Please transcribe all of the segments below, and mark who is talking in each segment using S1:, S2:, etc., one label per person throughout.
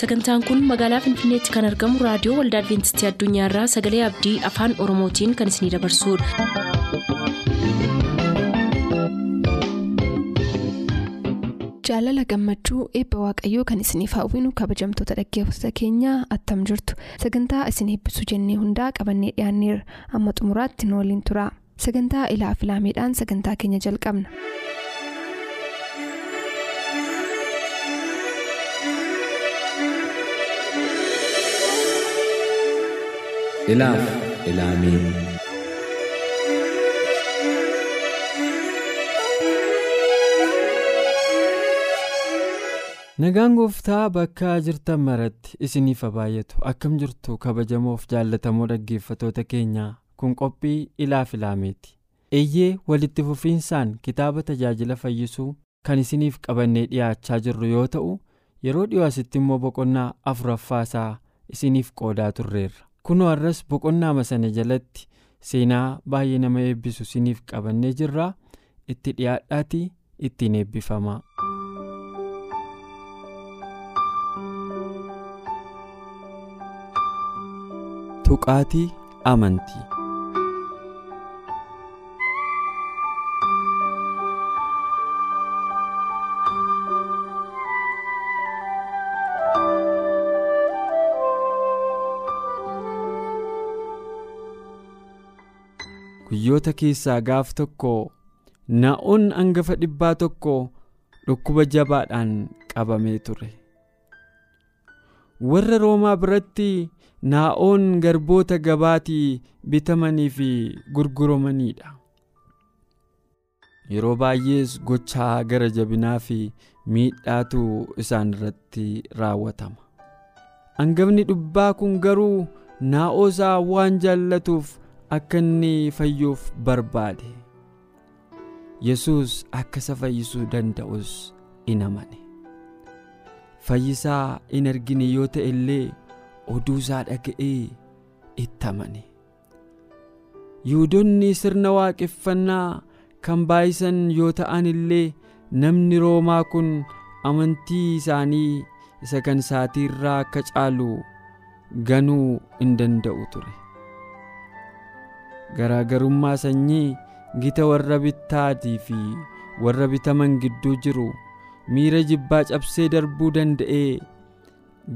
S1: sagantaan kun magaalaa finfinneetti kan argamu raadiyoo waldaa adventistii addunyaarraa sagalee abdii afaan oromootiin kan isinidabarsudha.
S2: jaalala gammachuu eebba waaqayyoo kan isiniif hawwinu kabajamtoota dhaggeeffattoota keenyaa attam jirtu sagantaa isin eebbisuu jennee hundaa qabannee dhiyaanneerra amma xumuraatti nu waliin tura sagantaa ilaa filaameedhaan sagantaa keenya jalqabna.
S3: Ilaaf ilaamee
S4: nagaan gooftaa bakka jirtan maratti isiniif baay'atu akkam jirtu kabajamoof jaallatamoo dhaggeeffatoota keenyaa kun qophii ilaaf ilaameeti eeyyee walitti fufiinsaan kitaaba tajaajila fayyisuu kan isiniif qabannee dhiyaachaa jirru yoo ta'u yeroo dhiyoo asitti immoo boqonnaa afuraffaasaa isiniif qoodaa turreerra kunoo har'as boqonnaa sana jalatti seenaa baay'ee nama eebbisu isiniif qabannee jirra itti dhiyaadhaatii ittiin eebbifamaa. Tuqaatii amantii guyyoota keessaa gaaf tokko naa'oon hangafa dhibbaa tokko dhukkuba jabaadhaan qabamee ture. Warra roomaa biratti naa'oon garboota gabaatii bitamanii fi gurguramaniidha yeroo baay'ees gochaa gara jabinaa fi miidhaatu isaan irratti raawwatama. Hangafni dhibbaa kun garuu naa'oosaa waan jaallatuuf akka inni fayyuuf barbaade. Yesus akka isa fayyisuu danda'us in amane. Fayyisaa in argine yoo ta'e illee oduu isaa dhaga'ee itti amane. Yihudoonni sirna waaqeffannaa kan baay'isan yoo ta'an illee namni roomaa kun amantii isaanii isa kan isaatii irraa akka caalu ganuu hin danda'u ture garaagarummaa sanyii gita warra bittaatii fi warra bitaman gidduu jiru. Miira jibbaa cabsee darbuu danda'ee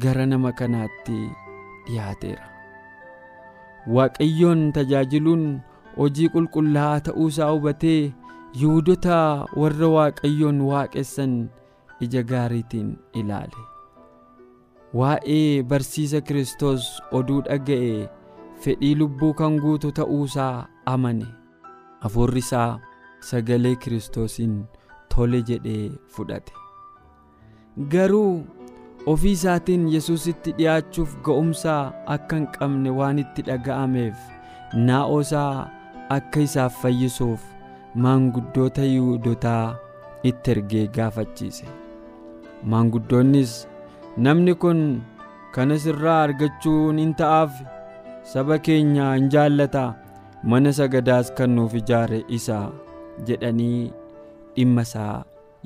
S4: gara nama kanaatti dhiyaateera waaqayyoon tajaajiluun hojii qulqullaa'aa ta'uusaa hubatee yihudoota warra waaqayyoon waaqessan ija gaariitiin ilaale. Waa'ee barsiisa kiristoos oduu dhaga'e fedhii lubbuu kan guutu ta'uusaa amane. Hafuurri isaa sagalee kiristoosiin tole jedhee fudhate. Garuu ofii isaatiin yesusitti dhi'aachuuf ga'umsaa akka hin qabne waan itti dhaga'ameef naa'oosaa akka isaaf fayyisuuf maanguddoota yihudotaa itti ergee gaafachiise. Maanguddoonnis namni kun kana sirraa argachuun hin ta'aaf saba keenya hin jaallata. Mana sagadaas kan nuuf ijaare isaa jedhanii dhimma isaa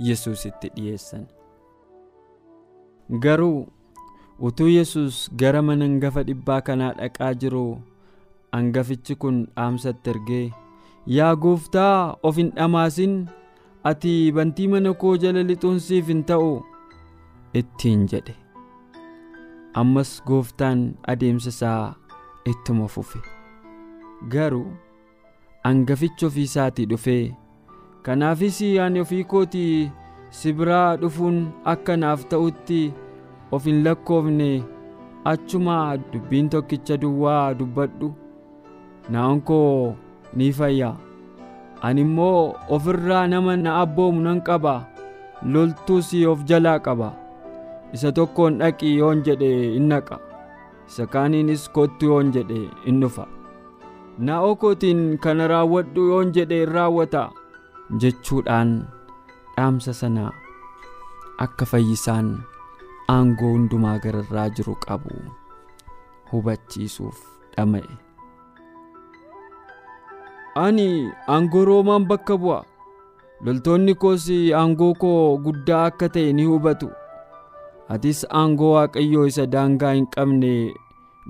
S4: yesusitti dhi'eessan garuu utuu yesus gara mana hangafa dhibbaa kanaa dhaqaa jiru hangafichi kun dhaamsatti ergee yaa gooftaa of hin dhamaasin. Ati bantii mana koo jala lixuun siif hin ta'u ittiin jedhe. Ammas gooftaan adeemsa isaa ittuma fufe. Garuu hangafichi ofii isaatii dhufee kanaafis ani ofii kootii si biraa dhufuun akka naaf ta'utti of hin lakkoofne achumaa dubbiin tokkicha duwwaa dubbadhu. Naa'on koo ni fayya ani immoo ofirraa nama na abboomu nan qaba. Loltuus of jalaa qaba. Isa tokkoon dhaqi yoon jedhe in naqa isa kaaniinis kottu yoon jedhe in dhufa. Naa'oo kootiin kana raawwadhu yoon jedhe in raawwata jechuudhaan dhaamsa sana akka fayyisaan aangoo hundumaa gararraa jiru qabu hubachiisuuf dhama'e. ani aangoo roomaan bakka bu'a. Loltoonni koos aangoo koo guddaa akka ta'e ni hubatu atis aangoo waaqayyoo isa daangaa hin qabne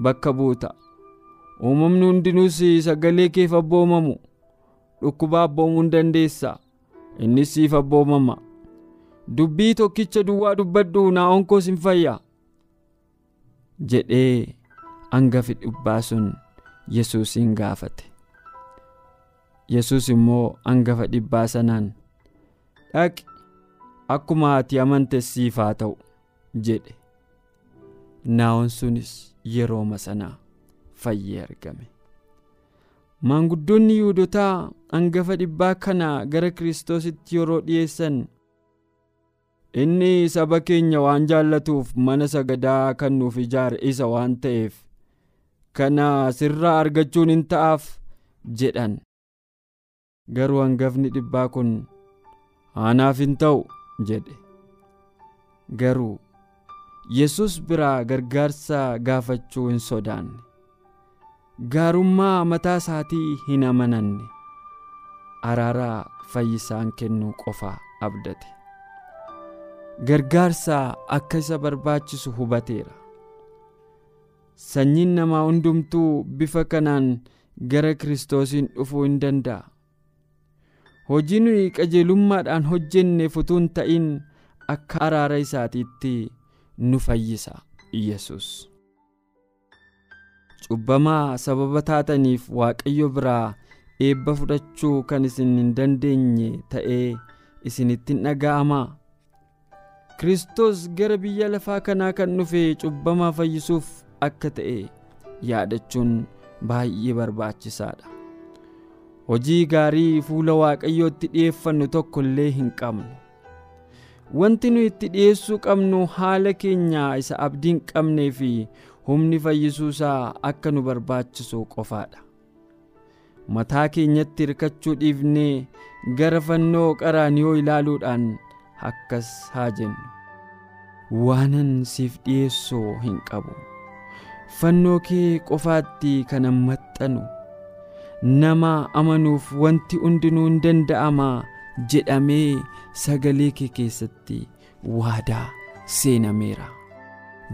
S4: bakka buuta. Uumamni hundinuus sagalee keef abboomamu dhukkuba abboomuu hin dandeessa innis siif abboomama. Dubbii tokkicha duwwaa dubbadhu naa'on koos hin fayya jedhee hangafi dhibbaa sun yesuusin gaafate. Yesus immoo hangafa dhibbaa sanaan dhaqi akkuma ati amante siif haa ta'u jedhe naa'on sunis yerooma sanaa fayyee argame. Maanguddoonni yihudotaa hangafa dhibbaa kana gara kiristoositti yeroo dhiyeessan inni saba keenya waan jaallatuuf mana sagadaa kan nuuf ijaare isa waan ta'eef kana sirraa argachuun hin ta'aaf jedhan. Garuu hangafni dhibbaa kun anaaf hin ta'u jedhe. Garuu yesus biraa gargaarsa gaafachuu hin sodaanne. Gaarummaa mataa isaatii hin amananne. Araara fayyisaan kennuu qofaa abdate. Gargaarsa akka isa barbaachisu hubateera. Sanyiin namaa hundumtuu bifa kanaan gara kiristoosiin dhufuu hin danda'a. Hojii nuyi qajeelummaadhaan hojjenne futuun ta'in akka araara isaatiitti nu fayyisa yesus cubbamaa sababa taataniif waaqayyo biraa eebba fudhachuu kan isin hin dandeenye ta'ee isinitti hin dhaga'amaa Kiristoos gara biyya lafaa kanaa kan dhufe cubbamaa fayyisuuf akka ta'e yaadachuun baay'ee barbaachisaadha. Hojii gaarii fuula Waaqayyootti dhi'eeffannu tokko illee hin qabnu. Wanti nu itti dhi'eessuu qabnu haala keenya isa abdii hin qabnee fi humni fayyisuusaa akka nu barbaachisu qofaadha. Mataa keenyatti hirkachuu dhiifnee gara fannoo qaraaniyoo ilaaluudhaan akkas haa jennu. Waanan siif dhi'eessuu hin qabu. Fannoo kee qofaatti kanan maxxanu. Nama amanuuf wanti hundinuu hin danda'ama jedhamee sagalee kee keessatti waadaa seenameera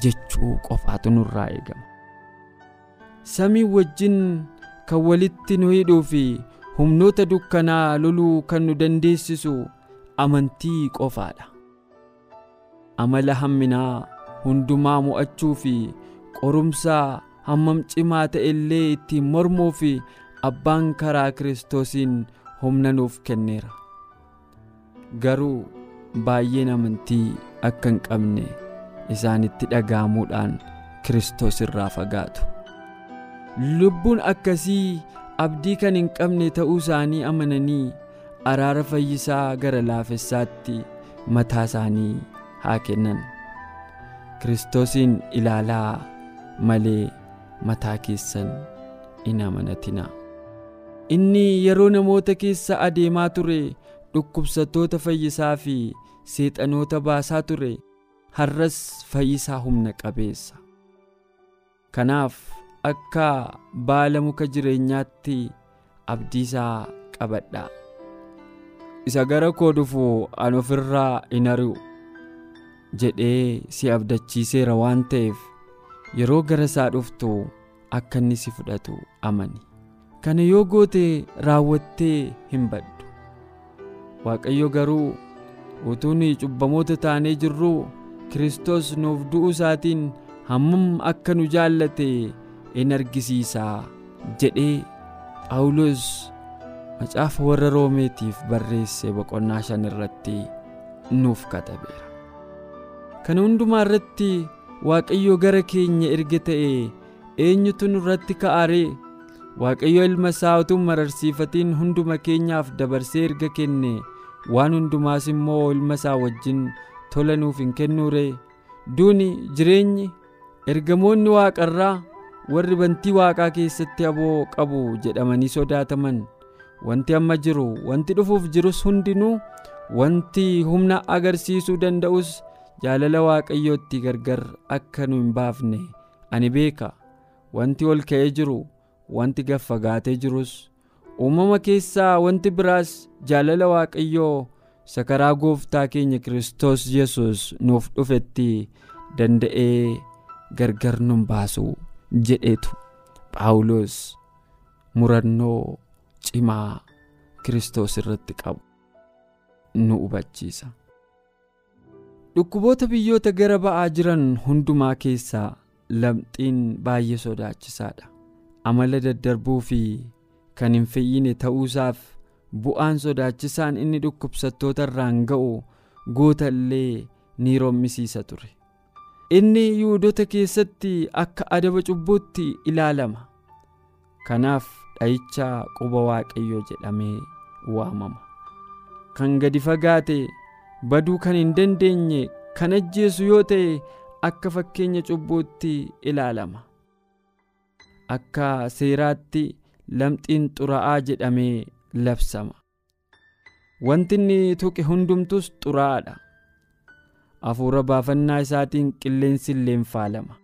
S4: jechuu qofaatu nurraa eegama. Samii wajjin kan walitti nu hidhuu fi humnoota dukkanaa loluu kan nu dandeessisu amantii qofaadha. Amala hamminaa hundumaa mo'achuu fi qorumsaa hammam cimaa ta'e illee ittiin mormuu fi abbaan karaa kiristoosiin humna nuuf kenneera garuu baay'een amantii akka hin qabne isaanitti dhaga'amuudhaan kiristoos irraa fagaatu. Lubbuun akkasii abdii kan hin qabne ta'uu isaanii amananii araara fayyisaa gara laafessaatti mataa isaanii haa kennan. Kiristoosiin ilaalaa malee mataa keessan hin amanatinaa. Inni yeroo namoota keessa adeemaa ture dhukkubsattoota fayyisaa fi seexanoota baasaa ture har'as fayyisaa humna qabeessa. Kanaaf akka baala muka jireenyaatti abdiisaa qabadhaa isa gara koo dhufu an ofirraa hin ari'u jedhee si abdachiiseera waan ta'eef yeroo gara isaa dhuftu akka inni si fudhatu amani. Kana yoo goote raawwattee hin baddu waaqayyo garuu utuu nuyi cubbamoota taanee jirruu kiristoos nuuf du'uu isaatiin hammam akka nu jaallate in argisiisaa jedhee phaawulos macaafa warra roomeetiif barreesse boqonnaa shan irratti nuuf katabeera. Kana hundumaa irratti waaqayyo gara keenya erga ta'e eenyutu nurratti ka'aree waaqayyo ilma isaa utuu mararsiifatiin hunduma keenyaaf dabarsee erga kenne waan hundumaas immoo ilma isaa wajjin tola nuuf hin kennuure duuni jireenyi ergamoonni waaqarraa warri bantii waaqaa keessatti aboo qabu jedhamanii sodaataman. Wanti amma jiru wanti dhufuuf jirus hundinuu wanti humna agarsiisuu danda'us jaalala waaqayyootti gargar akka nu hin baafne ani beeka. Wanti ol ka'ee jiru wanti gad fagaatee jirus uumama keessaa wanti biraas jaalala waaqayyoo isa karaa gooftaa keenya kiristoos yesus nuuf dhufetti danda'ee gargar nun baasu jedheetu Phaawulos murannoo cimaa Kiristoos irratti qabu nu hubachiisa. Dhukkuboota biyyoota gara ba'aa jiran hundumaa keessaa lamxiin baay'ee sodaachisaadha. Amala daddarbuu fi kan hin fayyine ta'uusaaf bu'aan sodaachisaan inni dhukkubsattoota irraan ga'u goota illee ni rommisiisa ture. Inni Yihudoota keessatti akka adaba cubbuutti ilaalama. Kanaaf dha'icha quba waaqayyoo jedhamee waamama. Kan gadi fagaate baduu kan hin dandeenye kan ajjeesu yoo ta'e akka fakkeenya cubbuutti ilaalama. Akka seeraatti lamxiin xuraa'aa jedhamee labsama. Wanti inni tuqe hundumtus xuraa'aadha. Hafuura baafannaa isaatiin qilleensi illee faalama.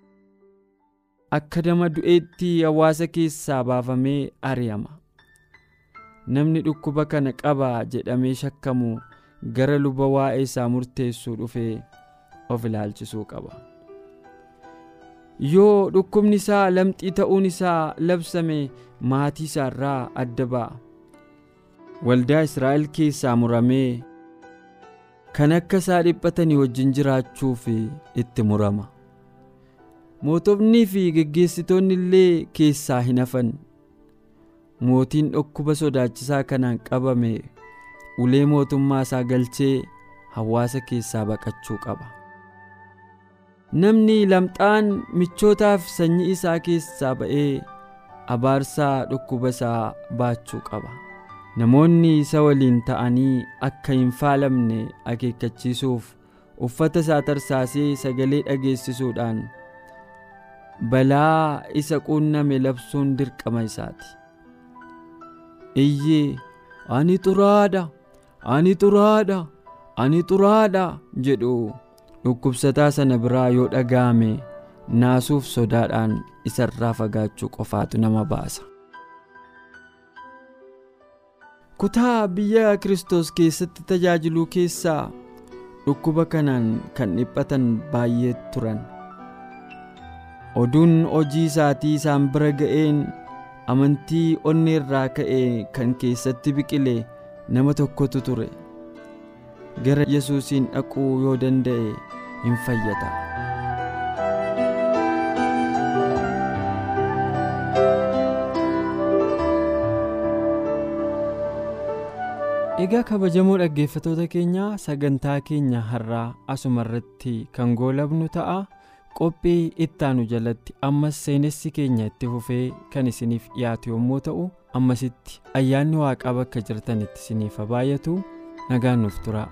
S4: Akka dama du'eetti hawaasa keessaa baafamee ari'ama. Namni dhukkuba kana qaba jedhamee shakkamu gara luba waa'ee isaa murteessuu dhufee of ilaalchisuu qaba. Yoo dhukkubni isaa lamxii ta'uun isaa labsame maatii isaarraa adda ba'a. Waldaa Israa'el keessaa muramee kan akka isaa dhiphatanii wajjin jiraachuuf itti murama. Mootonnii fi geggeessitoonni illee keessaa hin hafan. Mootiin dhukkuba sodaachisaa kanaan qabame ulee mootummaa isaa galchee hawaasa keessaa baqachuu qaba. Namni lamxaan michootaaf sanyii isaa keessaa ba'ee abaarsaa dhukkuba isaa baachuu qaba. Namoonni isa waliin ta'anii akka hin faalamne akeekkachiisuuf uffata isaa tarsaasee sagalee dhageessisuudhaan balaa isa quunname labsuun dirqama isaati. Iyyee ani xuraadha ani xuraadha ani xuraadha jedhu dhukkubsataa sana biraa yoo dhaga'ame naasuuf sodaadhaan isarraa fagaachuu qofaatu nama baasa. kutaa biyya Kiristoos keessatti tajaajiluu keessaa dhukkuba kanaan kan dhiphatan baay'ee turan. Oduun hojii isaatii isaan bira ga'een amantii onnee irraa ka'e kan keessatti biqile nama tokkotu ture. Gara Yesuusiin dhaquu yoo danda'e hin fayyada. Egaa kabajamoo dhaggeeffatoota keenya sagantaa keenya har'aa asuma irratti kan goolabnu ta'a qophii ittaanu jalatti ammas seenessi keenya itti fufee kan isiniif dhiyaatu yommuu ta'u ammasitti ayyaanni waaqaa bakka jirtanitti isiniif baay'atu nagaan nuuf tura.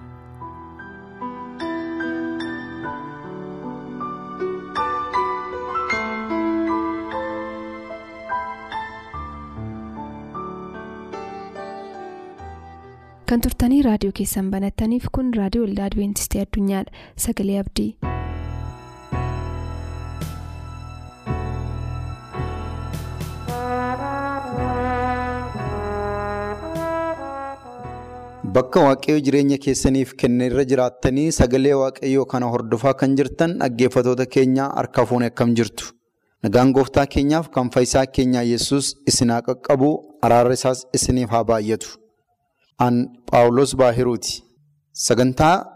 S2: Kan turtanii raadiyoo keessan banattaniif kun raadiyoo waldaa adventistii addunyaadha sagalee abdii.
S5: Bakka waaqayyo jireenya keessaniif kenne irra jiraattanii sagalee waaqayyoo kana hordofaa kan jirtan dhaggeeffatoota keenya harka fuune akkam jirtu. Nagaan gooftaa keenyaaf kan fayyisaa keenyaa yesus isin haa qaqqabu araarri isaas isiniif haa baay'atu. An Phaawulos Baahiruuti. Sagantaa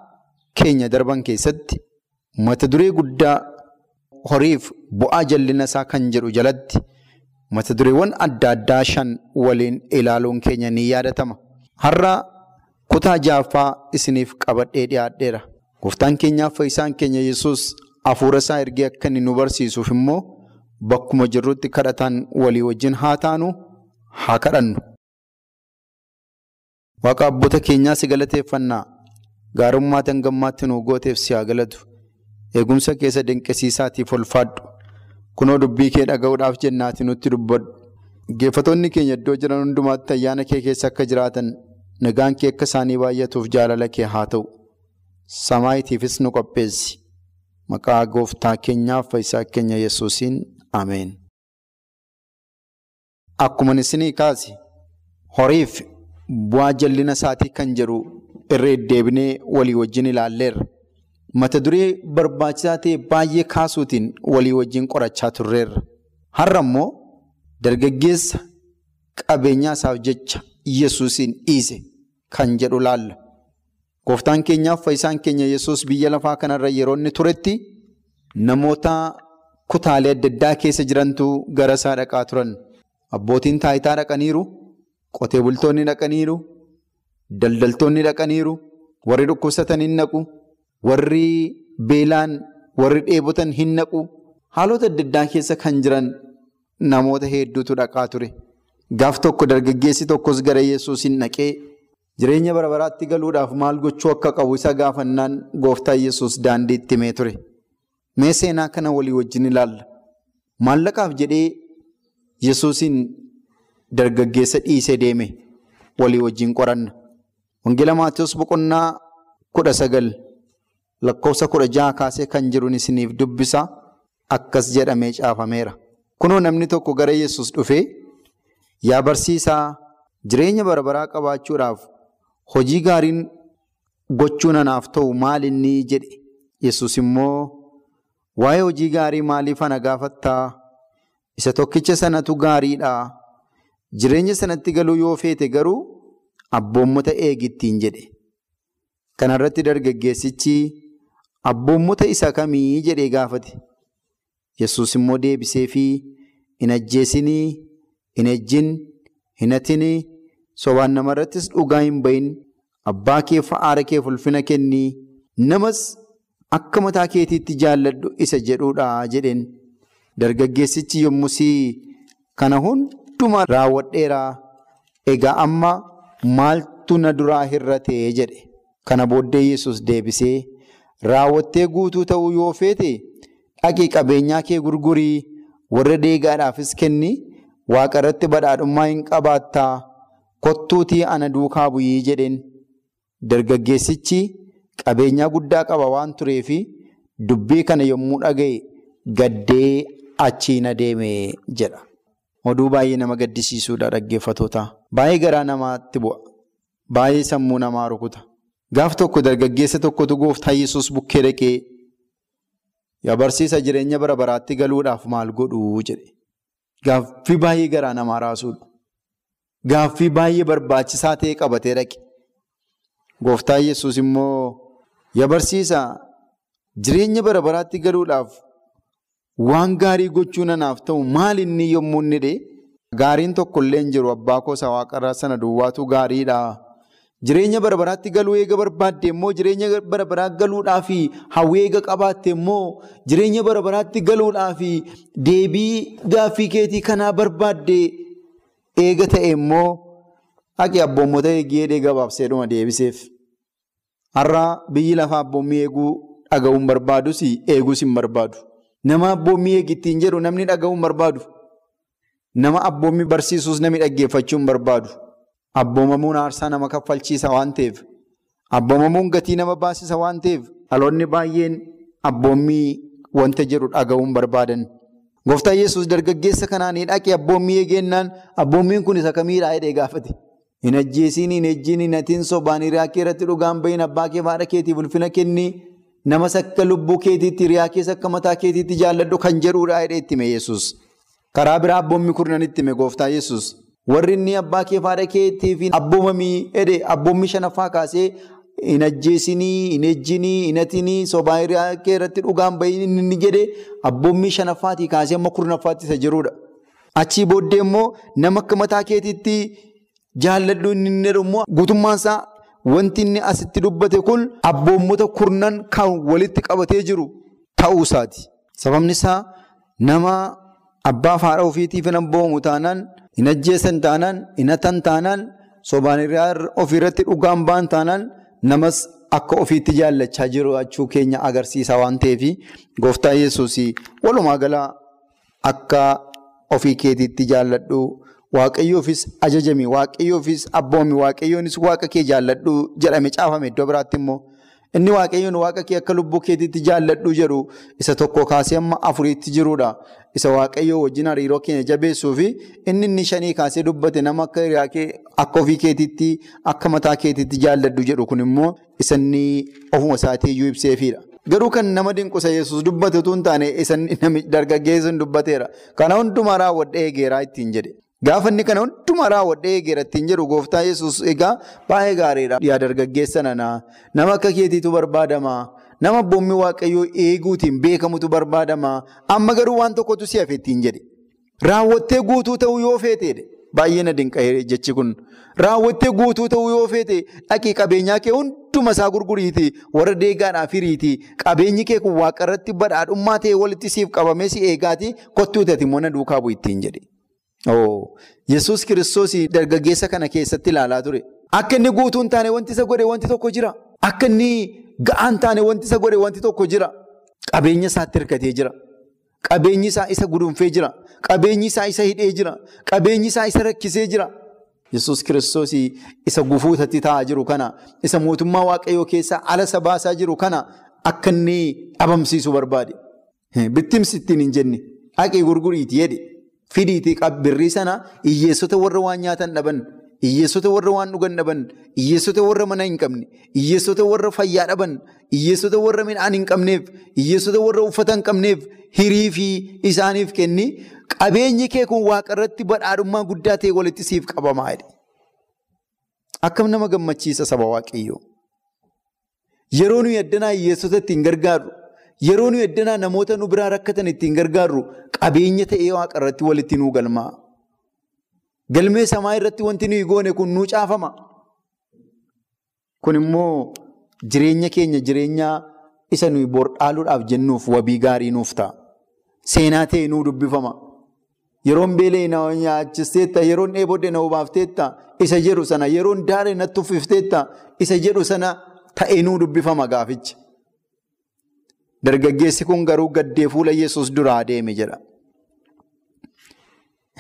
S5: keenya darban keessatti mata duree guddaa horiif bu'aa jallina isaa kan jedhu jalatti mata dureewwan adda addaa shan waliin ilaaluun keenya ni yaadatama. Har'a kutaa jaaffaa isiniif qabadhee dhiyaadheera. Gooftaan keenyaaf fayyisaan keenya yesus hafuura isaa ergee akka inni nu barsiisuuf immoo bakkuma jirrutti kadhataan walii wajjin haa taanu haa kadhannu. Waaqa abboota keenyaa si galateeffannaa gaarummaa tangammaatti nu gooteef si haa galatu. Eegumsa keessa dinqisiisaatiif ulfaadhu. Kunoo dubbii kee dhaga'uudhaaf jennaati nutti dubbadhu. Dhaggeeffatoonni keenya iddoo jiran hundumaatti ayyaana kee keessa akka jiraatan nagaan kee akka isaanii baay'atuuf jaalala kee haa ta'u. Samaayitiifis nu qopheessi. Maqaa gooftaa keenyaaf fayyisaa keenya yesuusiin ameen. Akkuma isinii kaase horiif bu'aa jallina isaatii kan jedhu irra deddeebinee walii wajjin ilaalleerra. mata duree barbaachisaa ta'e baay'ee kaasuutiin walii wajjin qorachaa turreerra. Har'a immoo dargaggeessa qabeenyaa isaaf jecha Yesuusiin dhiise kan jedhu laalla. Gooftaan keenyaaf fayyisaan keenya Yesuus biyya lafaa kanarra yeroo inni turetti namoota kutaalee adda addaa keessa jirantu gara isaa dhaqaa turan. Abbootiin taayitaa dhaqaniiru, qotee bultoonni dhaqaniiru, daldaltoonni dhaqaniiru, warri dhukkubsatan hin naqu, warri beelaan, warri dheebotan hin naqu. Haalota adda addaa keessa kan jiran namoota hedduutu dhaqaa ture. Gaaf tokko dargaggeessi tokkos gara Yesuus hin dhaqee jireenya bara baraatti galuudhaaf maal gochuu akka qabu isa gaafannaan gooftaa Yesuus daandii itti himee ture. Mee seenaa kana walii wajjin ilaalla. Maallaqaaf jedhee Yesuusiin dargaggeessa dhiisee deeme walii wajjin qoranna. Wangeela Maatiyoos boqonnaa kudha sagal lakkoofsa kudha jaha kaasee kan jiruun isiniif dubbisa akkas jedhamee caafameera. Kunoo namni tokko gara Yesuus dhufee yaa barsiisaa jireenya bara baraa qabaachuudhaaf hojii gaariin gochuun anaaf ta'u maal inni jedhe Yesuus immoo waa'ee hojii gaarii maaliif ana gaafattaa isa tokkicha sanatu gaariidha jireenya sanatti galuu yoo feete garuu abboommota eegittiin jedhe. Kanarratti dargaggeessichi abboommota isa kamii jedhee gaafate? Yesuus immoo deebiseefii hin ajjeesinii hin ejjin hin hatinii sobaan namarrattis dhugaa hin bahin abbaa kee fa'aara kee ulfina kennii namas akka mataa keetiitti jaalladhu isa jedhuudha jedheen. Dargaggeessichi yommusii kana hundumaa raawwadheeraa. Egaa amma maaltu na duraa hir'atee jedhe? Kana booddee yesus deebisee raawwattee guutuu ta'uu yoo feete dhaqii qabeenyaa kee gurgurii warra deegaadhaafis kenni waaqa irratti badhaadhummaa hin qabaattaa kottuutii ana duukaa bu'ii jedheen. Dargaggeessichi qabeenyaa guddaa qaba waan tureefi dubbii kana yommuu dhaga'e gaddee achiin adeeme jedha. Oduu baay'ee nama gaddisiisuudha dhaggeeffatoota. Baay'ee garaa namaatti bu'a. Baay'ee sammuu namaa rukuta. Gaaf tokko dargaggeessa tokkotu gooftaa Yesuus bukkee dhaqee yaa barsiisa jireenya bara baraatti galuudhaaf maal godhuu jedhe. Gaaffii baay'ee garaa namaa raasuudha. Gaaffii baay'ee barbaachisaa ta'e qabatee dhaqe. Gooftaa Yesuus immoo yaa barsiisa jireenya bara baraatti galuudhaaf waan gaarii gochuu nanaaf ta'u maal inni yommuu inni dhee gaariin tokko illee hin jiru abbaa koosa waaqarraa sana duwwaatu gaariidha. Jireenya bara baraatti galuu eega barbaadde immoo jireenya bara baraa galuudhaaf hawwii eega qabaatte immoo jireenya bara baraatti galuudhaaf deebii gaaffii keetii kanaa barbaadde eega ta'e immoo haqi abboommota eegee eegee gabaabseedhuma deebiseef. Har'a biyyi lafaa abboommii eeguu dhaga'uun barbaadus eeguus hin barbaadu. Nama abboommii eegittiin jedhu namni dhaga'uun barbaadu. Nama abboommii barsiisuus namni dhaggeeffachuu hin barbaadu. Abboomamuun aarsaa nama kaffalchiisa waan ta'eef, abboomamuun gatii nama baasisa waan ta'eef, dhaloonni baay'een abboommii wanta jedhu dhaga'uun barbaadan. Gooftaan Yesuus dargaggeessa kanaan dhaqee abboommii eegeennaan abboommiin kun isa kamiidhaa jedhee gaafate. Hin ajjeesiin, hin ejjiin, hin hatiin sobaan hiriyaa kee irratti dhugaan bahin abbaa kee haadha keetiif ulfina kenni. Namas akka lubbuu keetiitti hiriyaa keessa akka mataa keetiitti jaalladhu kan jedhuudha jedhee itti hime Yesuus. Karaa biraa abboommii kurnan itti hime gooftaa Yesuus. Warri inni abbaa kee haadha keetiif abboomamii jedhe abboommii shanaffaa kaasee hin ajjeesinii, hin ejjinii, hin hatinii, sobaa hiriyaa kee irratti dhugaan bahin inni jedhe abboommii shanaffaatii kaasee amma kurnaffaatti isa jirudha. Achii booddee immoo nama akka mataa keetiitti jaalladhu inni jedhu immoo guutummaan isaa wanti inni asitti dubbate kun abboommota kurnan kan walitti qabatee jiru ta'uu isaati. Sababni isaa nama abbaa haadha ofiitiif hin abboomu taanaan, hin ajjeesan taanaan, hin hatan taanaan, sobaan ofiirratti dhugaan ba'an taanaan namas akka ofiitti jaallachaa jiraachuu keenya agarsiisa waan ta'eef gooftaa Yesuus walumaa gala akka ofii keetiitti jaalladhu. Waaqayyoofis ajajami waaqayyoofis abboomi waaqayyoonis waaqa kee jaalladhu jedhame caafame iddoo biraatti immoo inni waaqayyoon waaqa kee akka lubbuu keetiitti jaalladhu jedhu isa tokko kaasee amma afuriitti jirudha. Isa waaqayyoo wajjin hariiroo keenya jabeessuu fi inni inni shanii kaasee dubbate nama akka ofii keetiitti akka mataa keetiitti jaalladhu jedhu kun immoo isa inni ofuma isaatii iyyuu ibseefidha. Garuu kan nama dinqusa yesus dubbate hin taane dargaggeessi dubbateera. Kana hundumaa raawwadhee eegeeraa ittiin jedhe. Gaafa inni kana hundumaa raawwadhee eegeera ittiin jedhu gooftaa yesus egaa baay'ee gaariidha. Yaa dargaggeessa nanaa nama akka keetiitu barbaadama. Nama abboommii waaqayyoo eeguutiin beekamutu barbaadama. Amma garuu waan tokkotu si hafe ittiin jedhe. Raawwattee guutuu ta'uu yoo feeteedha. Baay'ee na dinqa jechi kun. Raawwattee guutuu ta'uu yoo feete dhaqii qabeenyaa kee hunduma isaa gurguriiti warra deegaadhaaf hiriiti qabeenyi kee kun waaqarratti badhaadhummaa ta'e walitti siif qabamee si eegaati kottuutati immoo na duukaa bu'u ittiin. Yesuus kiristoos dargaggeessa kana keessatti ilaalaa ture. Akka inni guutuu hin taane wanti isa godhe wanti tokko jira. Akka inni ga'aa hin taane wanti isa godhe wanti tokko jira. Qabeenya isaatti hirkatee jira. Qabeenyi isaa isa gudunfee jira. Qabeenyi isaa isa hidhee jira. Qabeenyi isaa isa rakkisee jira. Yesuus kiristoos isa gufuutatti taa'aa jiru kana isa mootummaa waaqayyoo keessaa ala isa baasaa jiru kana akka inni dhabamsiisu barbaade. Bittimsi ittiin hin jenne dhaqee gurguriiti jedhe fidiitii birrii sana hiyyeessota warra waan nyaatan dhaban hiyyeessota warra waan dhugan dhaban hiyyeessota warra mana hin qabne hiyyeessota warra fayyaa dhaban hiyyeessota warra midhaan hin qabneef hiyyeessota warra uffata hin qabneef hirii fi isaaniif kenni. Qabeenyi kee kun waaqarratti badhaadhummaa guddaa ta'e walitti siif qabamaa jedhe. Akkam nama gammachiisa saba waaqayyoo. Yeroo nuyi addanaa hiyyeessota ittiin gargaarru, yeroo nuyi addanaa namoota nu biraa rakkatan ittiin gargaarru, qabeenya ta'ee waaqarratti walitti nuu galmaa. Galmee samaa irratti wanti nuyi goone kun nuu caafama. Kun immoo jireenya keenya jireenya isa nuyi bor dhaaluudhaaf jennuuf wabii gaarii nuuf ta'a. Seenaa ta'e nuu dubbifama. Yeroon beelee na nyaachisteetta, yeroon dheebodde na obaafteetta, isa jedhu sana, yeroon daaree natti uffifteetta, isa jedhu sana ta'ee nuu dubbifama gaaficha. Dargaggeessi kun garuu gaddee fuula Yesuus duraa deeme jedha.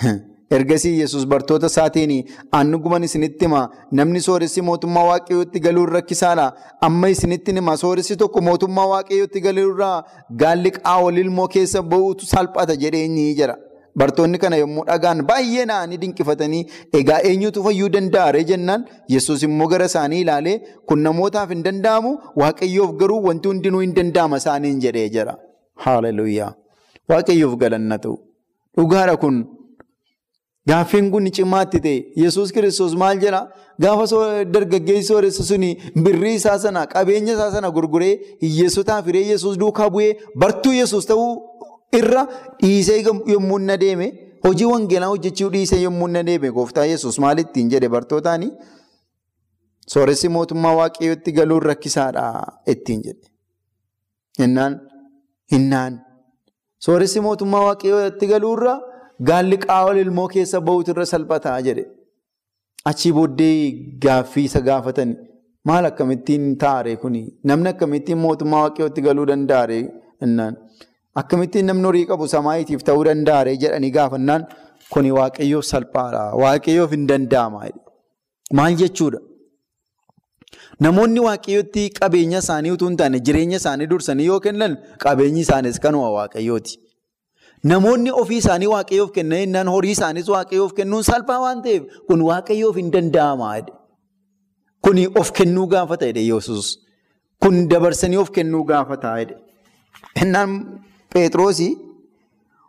S5: Ergasii Yesuus bartoota isaatiin aannu guman isinitti hima namni sooressi mootummaa waaqayyootti galuun rakkisaadha. Amma isinitti hima sooressi tokko mootummaa waaqayyootti galuurraa gaalli qaawol ilmoo keessa ba'uutu salphata jedheenyi jira. Bartoonni kana yommuu dhagaan baay'ee na'anii dinqifatanii egaa eenyutu fayyuu danda'a jennaan Yesuus immoo gara isaanii ilaalee kun namootaaf hin danda'amu waaqayyoof garuu wanti hundinuu hin danda'ama isaaniin jedhee jira. Haaleluyyaa. Waaqayyoof galanna ta'u. Dhugaadha kun. Gaaffiin kun cimaatti ta'e Yesuus kiristoos maal jedhaa gaafa dargaggeessi sooressu suni birrii isaa sana qabeenya isaa sana gurguree hiyyeessotaaf hiree Yesuus duukaa bu'ee bartuu Yesuus ta'uu irra dhiisee yommuu na deeme hojii wangeelaa hojjechuu dhiisee yommuu na deeme gooftaa Yesuus maal ittiin jedhe bartootaani sooressi mootummaa waaqayyootti galuun rakkisaadha ittiin jedhe. Innaan innaan sooressi mootummaa waaqayyootti galuurra. Gaalli qaawol ilmoo keessa ba'uutu irra salphataa jedhe. Achii booddee gaaffii isa gaafatan maal akkamittiin taa'are kuni? Namni akkamittiin mootummaa waaqayyootti galuu danda'are? Akkamittiin namni horii qabu samaayiitiif ta'uu danda'are jedhanii gaafannaan kuni waaqayyoof salphaadha. Waaqayyoof hin danda'ama. Maal jechuudha? Namoonni waaqayyootti qabeenya isaanii utuu hin taane jireenya isaanii dursanii yoo kennan qabeenyi isaaniis kanuma waaqayyooti. Namoonni ofii isaanii waaqayyoof kennan jennaan horii isaaniis waaqayyoof kennuun salphaa waan ta'eef kun waaqayyoof hin danda'ama. Kuni of kennuu gaafata jedhe Yesuus. Kun dabarsanii of kennuu gaafata jedhe. Innaan Pheexroosii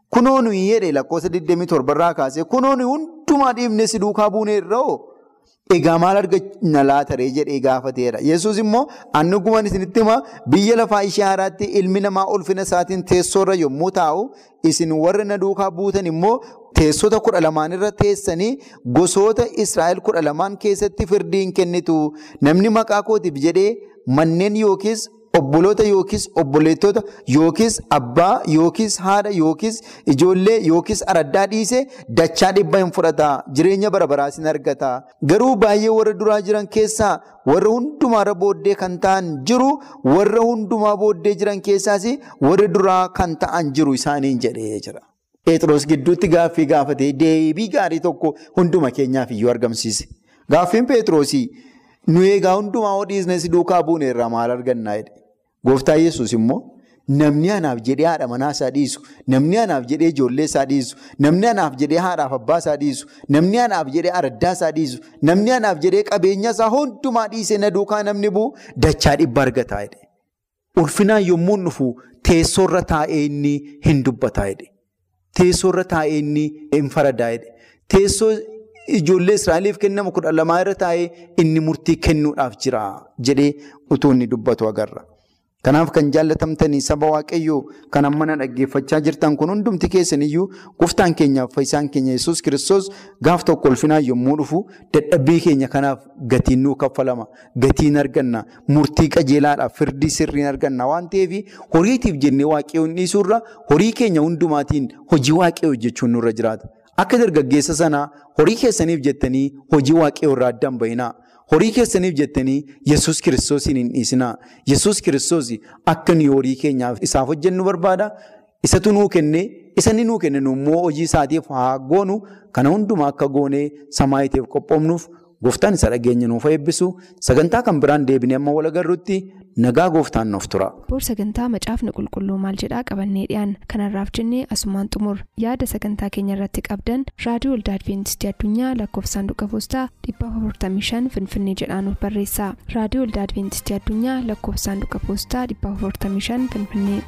S5: kunoo nuyi jedhe lakkoofsa 27 irraa kaasee kunoo nuyi hundumaa dhiibnee si duukaa buunee irraa egaa maal arganna laataree jedhee gaafateera. Yesuus immoo annugumaan isinitti hima biyya lafaa ishee haaraatti ilmi namaa ulfina isaatiin teessoorra yommuu taa'u isin warri na duukaa buutan immoo teessota kudha lamaan irra teessanii gosoota Israa'el kudha lamaan keessatti firdiin kennitu namni maqaa kootiif jedhee manneen yookiis obboloota yookiis obboleettota yookiis abbaa yookiis haadha yookiis ijoollee yookiis araddaa dhiise dachaa dhibba hin fudhata jireenya bara baraas hin argata garuu baay'ee warra duraa jiran keessaa warra hundumaarra booddee kan ta'an jiru warra hundumaa booddee jiran keessaas warra duraa kan ta'an jiru isaaniin jedhee jira. Pheexroos gidduutti gaaffii gaafatee deebii gaarii tokko hunduma keenyaaf iyyuu argamsiise. Gaaffiin Pheexroosii nu eegaa hundumaa dhiisnes duukaa buune irraa maal argannaa jedhe. Gooftaa Yesuus immoo namni anaaf jedhee haadha manaa isaa dhiisu, namni anaaf jedhee ijoollee isaa dhiisu, namni anaaf jedhee haadhaaf abbaa isaa dhiisu, namni anaaf jedhee araddaa isaa dhiisu, namni anaaf jedhee qabeenya isaa hundumaa dhiisee na duukaa namni bu'u dachaa dhibba argataa jedhe. ulfinaan yommuu dhufu teessoorra taa'ee inni hin dubbataa jedhe. Teessoorra taa'ee inni hin faradaa jedhe. Teessoo ijoollee Israa'eliif kennamu kudha lamaa irra taa'ee inni murtii kennuudhaaf jira jedhee utuu inni dubbatu agarra. Kanaaf kan jaallatamtanii saba waaqayyoo kan ammana dhaggeeffachaa jirtan kun hundumti keessaniyyuu gooftaan keenyaaf fayyisaan keenya yesus kiristoos gaaf tokko ulfinaan yommuu dhufu dadhabbii keenya kanaaf gatiin nuu kaffalama. Gatiin arganna. Murtii qajeelaadhaaf firdii sirriin arganna waan ta'eef horiitiif jennee waaqayyoon dhiisuurra horii keenya hundumaatiin hojii waaqayyoo hojjechuun nurra jiraata. Akka dargaggeessa sanaa horii keessaniif jettanii hojii waaqayyoo irraa addaan bahina. Horii keessaniif jettanii yesus kiristoosiin hin dhiisinaa. Yesus kiristoos akka nuyi horii keenyaaf isaaf hojjennu barbaada. Isatu nuu kenne, isa inni nuu kenne immoo hojii isaatiif haa goonu. Kana hundumaa akka goonee samaayiteef qophoofnuuf gooftaan isa dhageenya nuuf eebbisu. Sagantaa kan biraan deebinee amma wal agarruutti nagaa gooftaan nuuf tura.
S2: Boor sagantaa macaafni qulqulluu maal jedhaa qabannee dhiyaan kanarraaf jennee asumaan xumur yaada sagantaa keenya irratti qabdan raadiyoo waldaa adventistii addunyaa lakkoofsa saanduqa poostaa 455 finfinnee jedhaan barreessa raadiyoo waldaa adventistii addunyaa lakkoofsa saanduqa poostaa 455 finfinnee.